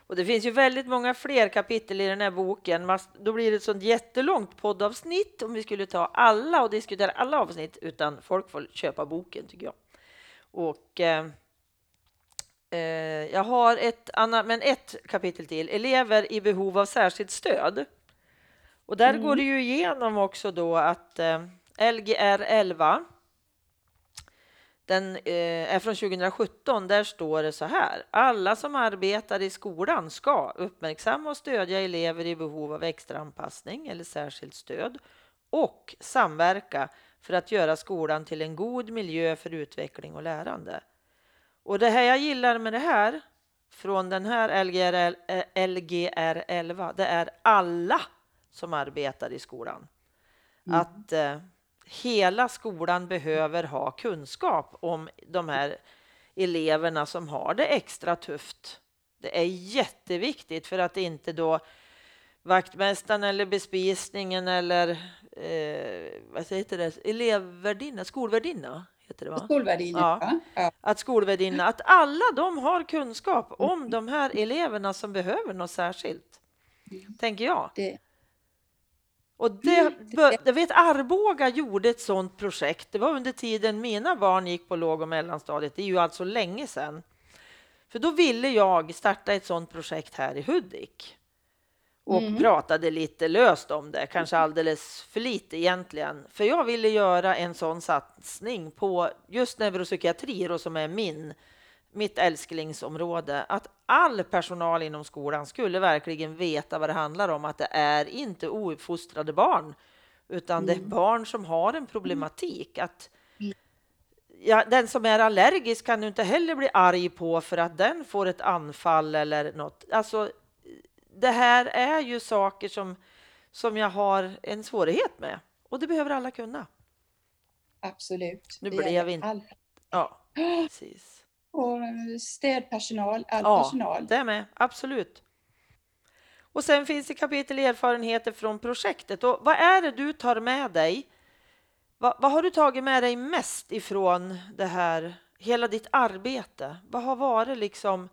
Och det finns ju väldigt många fler kapitel i den här boken. Då blir det ett sånt jättelångt poddavsnitt om vi skulle ta alla och diskutera alla avsnitt, utan folk får köpa boken tycker jag. Och eh, jag har ett annat, men ett kapitel till. Elever i behov av särskilt stöd. Och där Mm. går det ju igenom också då att eh, Lgr 11 den eh, är från 2017. Där står det så här. Alla som arbetar i skolan ska uppmärksamma och stödja elever i behov av extra anpassning eller särskilt stöd och samverka för att göra skolan till en god miljö för utveckling och lärande. Och det här jag gillar med det här från den här LGR, eh, Lgr 11, det är alla som arbetar i skolan. Mm. Att eh, hela skolan behöver ha kunskap om de här eleverna som har det extra tufft. Det är jätteviktigt för att inte då vaktmästaren eller bespisningen eller eh, vad heter det, elevvärdinna, skolvärdinna heter det va? Skolvärdinna, Ja. Att skolvärdinna, att alla de har kunskap om de här eleverna som behöver något särskilt, tänker jag. Det, Och det, jag vet Arboga gjorde ett sådant projekt. Det var under tiden mina barn gick på låg och mellanstadiet. Det är ju alltså länge sedan. För då ville jag starta ett sådant projekt här i Hudik. Och Mm. pratade lite löst om det, kanske alldeles för lite egentligen. För jag ville göra en sån satsning på just neuropsykiatri då, som är min, mitt älsklingsområde. Att all personal inom skolan skulle verkligen veta vad det handlar om. Att det är inte ouppfostrade barn, utan det är Mm. barn som har en problematik. Att Mm. ja, den som är allergisk kan du inte heller bli arg på för att den får ett anfall eller något. Alltså, det här är ju saker som, som jag har en svårighet med och det behöver alla kunna. Absolut. Nu Det blev inte- all- Ja, precis. Och städpersonal, all Ja, personal. det med. Absolut. Och sen finns det kapitel erfarenheter från projektet. Och vad är det du tar med dig? Vad, vad har du tagit med dig mest ifrån det här, hela ditt arbete? Vad har varit liksom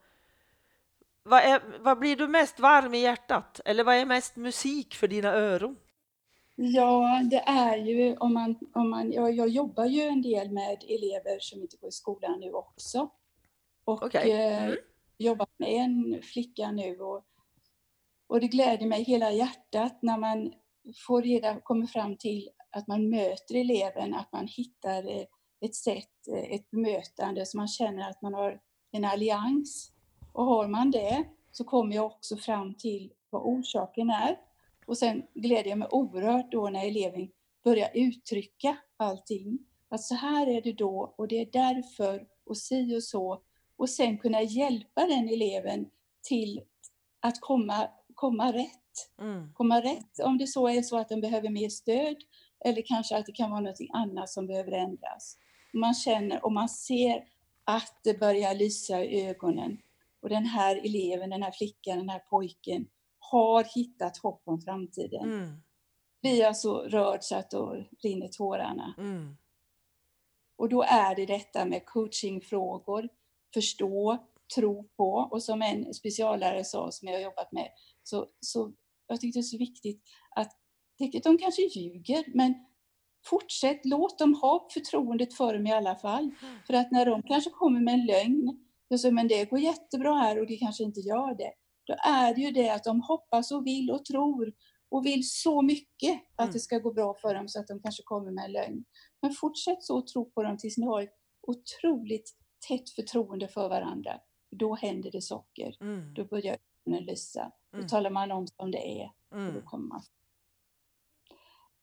vad, är, vad blir du mest varm i hjärtat? Eller vad är mest musik för dina öron? Ja, det är ju om man, om man jag, jag jobbar ju en del med elever som inte går i skolan nu också. Och Okej. eh, Mm. jobbar med en flicka nu och, och det gläder mig hela hjärtat när man får reda, kommer fram till att man möter eleven, att man hittar eh, ett sätt, eh, ett bemötande så man känner att man har en allians. Och har man det så kommer jag också fram till vad orsaken är. Och sen gläder jag mig oerhört då när eleven börjar uttrycka allting. Att så här är det då och det är därför och si och så. Och sen kunna hjälpa den eleven till att komma, komma rätt. Mm. Komma rätt om det så är så att den behöver mer stöd eller kanske att det kan vara något annat som behöver ändras. Man känner och man ser att det börjar lysa i ögonen. Och den här eleven, den här flickan, den här pojken har hittat hopp om framtiden. Mm. Blir jag så rörd så att då rinner tårarna. Mm. Och då är det detta med coachingfrågor, förstå, tro på och som en speciallärare sa som jag har jobbat med, så, så jag tyckte det är så viktigt att de kanske ljuger, men fortsätt, låt dem ha förtroendet för dem i alla fall. För att när de kanske kommer med en lögn, och så, men det går jättebra här och det kanske inte gör det, då är det ju det att de hoppas och vill och tror och vill så mycket att Mm. det ska gå bra för dem så att de kanske kommer med en lögn. Men fortsätt så tro på dem tills ni har ett otroligt tätt förtroende för varandra. Då händer det saker. Mm. Då börjar ögonen lysa. Då Mm. talar man om som det är. Och då Mm. kommer man.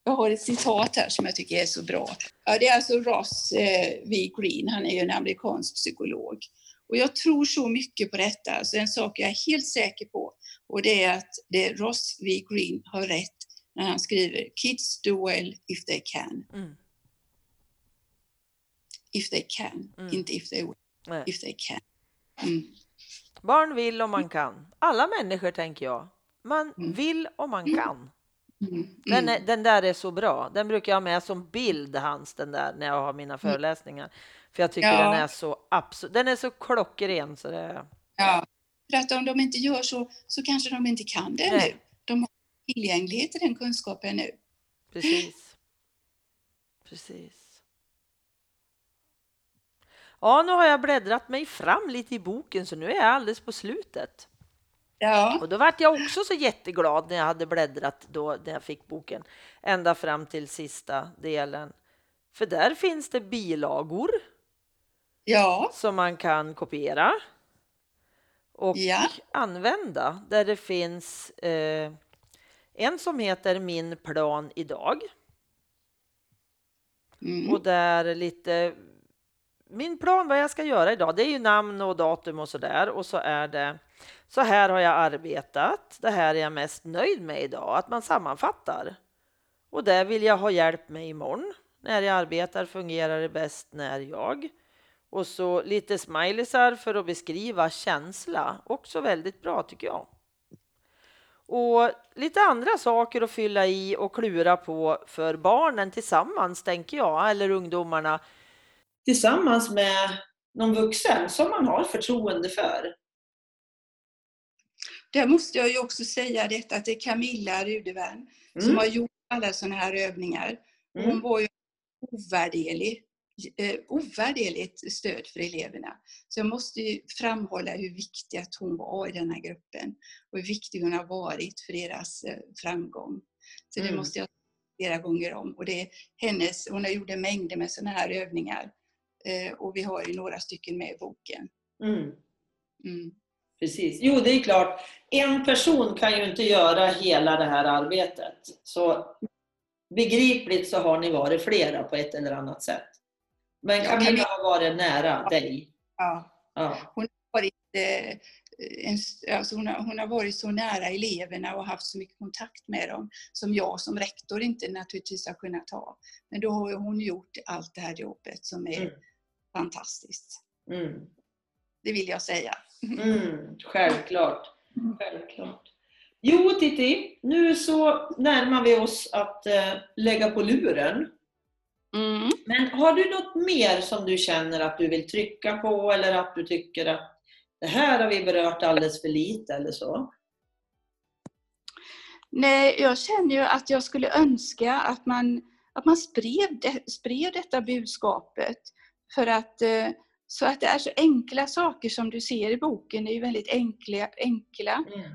Jag har ett citat här som jag tycker är så bra. Ja, det är alltså Ross eh, V. Green, han är ju en amerikansk psykolog. Och jag tror så mycket på detta, alltså en sak jag är helt säker på och det är att det Ross V. Green har rätt när han skriver Kids do well if they can. Mm. If they can, Mm. inte if they will, Nej. if they can. Mm. Barn vill om man kan. Alla människor tänker jag. Man Mm. vill om man kan. Mm. Den, Mm. är, den där är så bra. Den brukar jag ha med som bild, hans, den där, när jag har mina föreläsningar. För jag tycker Ja. den är så absolut, den är så klockren så det Ja, för att om de inte gör så, så kanske de inte kan det Nej. nu. De har tillgänglighet till den kunskapen nu. Precis. Precis. Ja, nu har jag bläddrat mig fram lite i boken så nu är jag alldeles på slutet. Ja, Och då vart jag också så jätteglad när jag hade bläddrat då när jag fick boken ända fram till sista delen. För där finns det bilagor ja, som man kan kopiera och Ja. använda där det finns eh, en som heter Min plan idag mm. och där lite min plan vad jag ska göra idag. Det är ju namn och datum och så där och så är det så här har jag arbetat. Det här är jag mest nöjd med idag. Att man sammanfattar. Och där vill jag ha hjälp med imorgon. När jag arbetar fungerar det bäst när jag. Och så lite smileysar för att beskriva känsla. Också väldigt bra tycker jag. Och lite andra saker att fylla i och klura på för barnen tillsammans, tänker jag, eller ungdomarna. Tillsammans med någon vuxen som man har förtroende för. Där måste jag ju också säga detta att det är Camilla Rudevärn som Mm. har gjort alla sådana här övningar. Hon Mm. var ju ovärderlig ovärderligt stöd för eleverna. Så jag måste ju framhålla hur viktig att hon var i den här gruppen och hur viktig hon har varit för deras eh, framgång. Så det Mm. måste jag flera gånger om. Och det är hennes, hon har gjort mängder med sådana här övningar eh, och vi har ju några stycken med i boken. Mm. Mm. Precis. Jo, det är klart. En person kan ju inte göra hela det här arbetet. Så begripligt så har ni varit flera på ett eller annat sätt. Men Ja, Camilla har varit nära dig. Ja. Ja. varit, eh, en, alltså hon, har, hon har varit så nära eleverna och haft så mycket kontakt med dem som jag som rektor inte naturligtvis har kunnat ha. Men då har hon gjort allt det här jobbet som är Mm. fantastiskt. Mm. Det vill jag säga. Mm. Självklart. Självklart. Jo, Titti, nu så närmar vi oss att eh, lägga på luren. Mm. Men har du något mer som du känner att du vill trycka på eller att du tycker att det här har vi berört alldeles för lite eller så? Nej, jag känner ju att jag skulle önska att man, att man spred, det, spred detta budskapet. För att, eh, så att det är så enkla saker som du ser i boken, det är ju väldigt enkla, enkla Mm.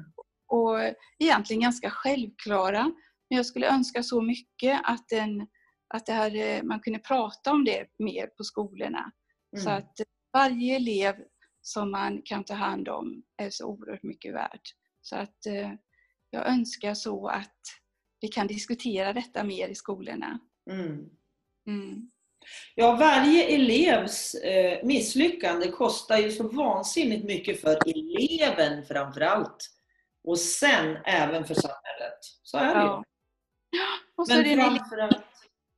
och egentligen ganska självklara. Men jag skulle önska så mycket att, den, att det här, eh, man kunde prata om det mer på skolorna. Så Mm. att varje elev som man kan ta hand om är så oerhört mycket värd. Så att eh, jag önskar så att vi kan diskutera detta mer i skolorna. Mm. Mm. Ja, varje elevs eh, misslyckande kostar ju så vansinnigt mycket för eleven framför allt. Och sen även för samhället. Så är det ju. Ja. Och så är Men det en elev... framförallt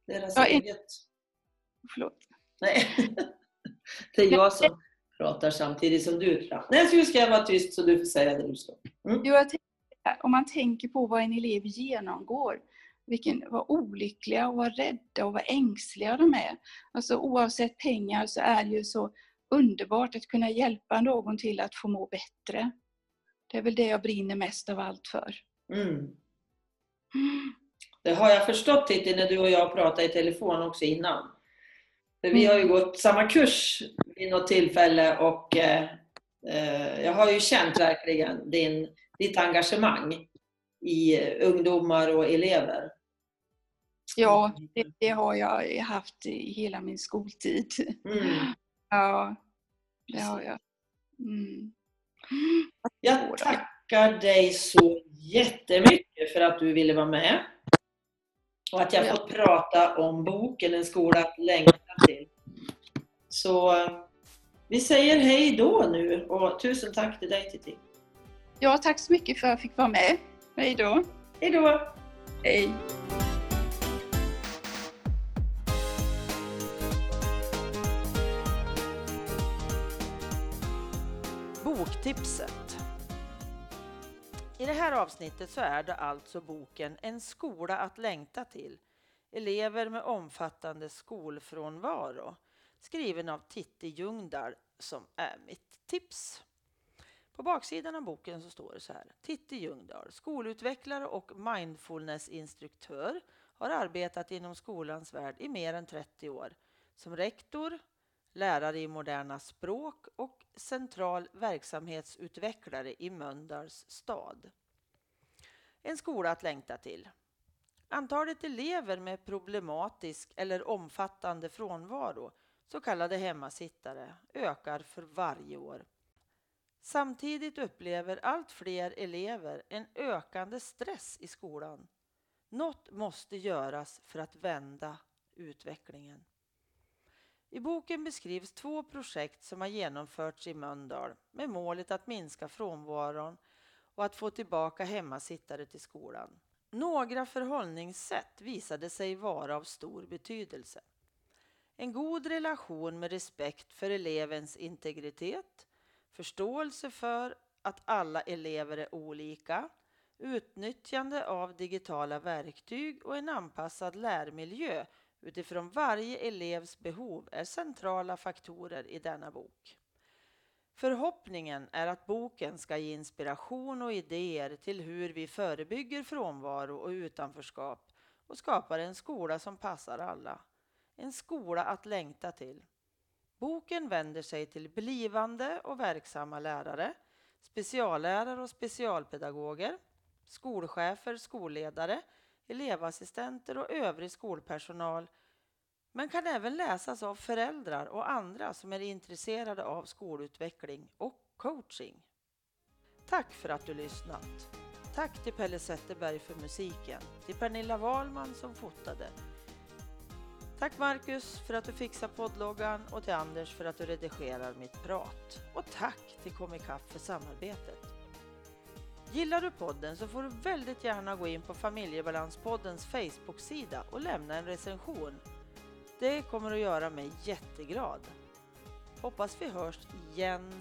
deras Ja, eget. Förlåt. Nej, det är jag som pratar samtidigt som du. Nej, nu ska jag vara tyst så du får säga det du ska. Jo, jag tänker, om man tänker på vad en elev genomgår, vilken, vad olyckliga och vad rädda och vad ängsliga de är. Alltså oavsett pengar så är det ju så underbart att kunna hjälpa någon till att få må bättre. Det är väl det jag brinner mest av allt för. Mm. Det har jag förstått Titti när du och jag pratade i telefon också innan. För vi har ju gått samma kurs vid något tillfälle och eh, eh, jag har ju känt verkligen din, ditt engagemang i ungdomar och elever. Ja, det, det har jag haft i hela min skoltid. Mm. Ja, det har jag. Mm. Jag tackar dig så jättemycket för att du ville vara med. Och att jag fått prata om boken En skola att längta till. Så eh, vi säger hej då nu och tusen tack till dig Titti. Ja, tack så mycket för att jag fick vara med. Hej då. Hej då! Hej. Boktipset. I det här avsnittet så är det alltså boken En skola att längta till. Elever med omfattande skolfrånvaro. Skriven av Titti Ljungdahl som är mitt tips. På baksidan av boken så står det så här. Titti Ljungdahl, skolutvecklare och mindfulnessinstruktör, har arbetat inom skolans värld i mer än 30 år. Som rektor, lärare i moderna språk och central verksamhetsutvecklare i Mölndals stad. En skola att längta till. Antalet elever med problematisk eller omfattande frånvaro, så kallade hemmasittare, ökar för varje år. Samtidigt upplever allt fler elever en ökande stress i skolan. Något måste göras för att vända utvecklingen. I boken beskrivs två projekt som har genomförts i Mölndal med målet att minska frånvaron och att få tillbaka hemmasittare till skolan. Några förhållningssätt visade sig vara av stor betydelse. En god relation med respekt för elevens integritet, förståelse för att alla elever är olika, utnyttjande av digitala verktyg och en anpassad lärmiljö utifrån varje elevs behov är centrala faktorer i denna bok. Förhoppningen är att boken ska ge inspiration och idéer till hur vi förebygger frånvaro och utanförskap och skapar en skola som passar alla. En skola att längta till. Boken vänder sig till blivande och verksamma lärare, speciallärare och specialpedagoger, skolchefer, skolledare, elevassistenter och övrig skolpersonal men kan även läsas av föräldrar och andra som är intresserade av skolutveckling och coaching. Tack för att du lyssnat! Tack till Pelle Zetterberg för musiken, till Pernilla Wahlman som fotade. Tack Marcus för att du fixar poddloggan och till Anders för att du redigerar mitt prat. Och tack till Komikapp för samarbetet. Gillar du podden så får du väldigt gärna gå in på Familjebalanspoddens Facebook-sida och lämna en recension. Det kommer att göra mig jätteglad. Hoppas vi hörs igen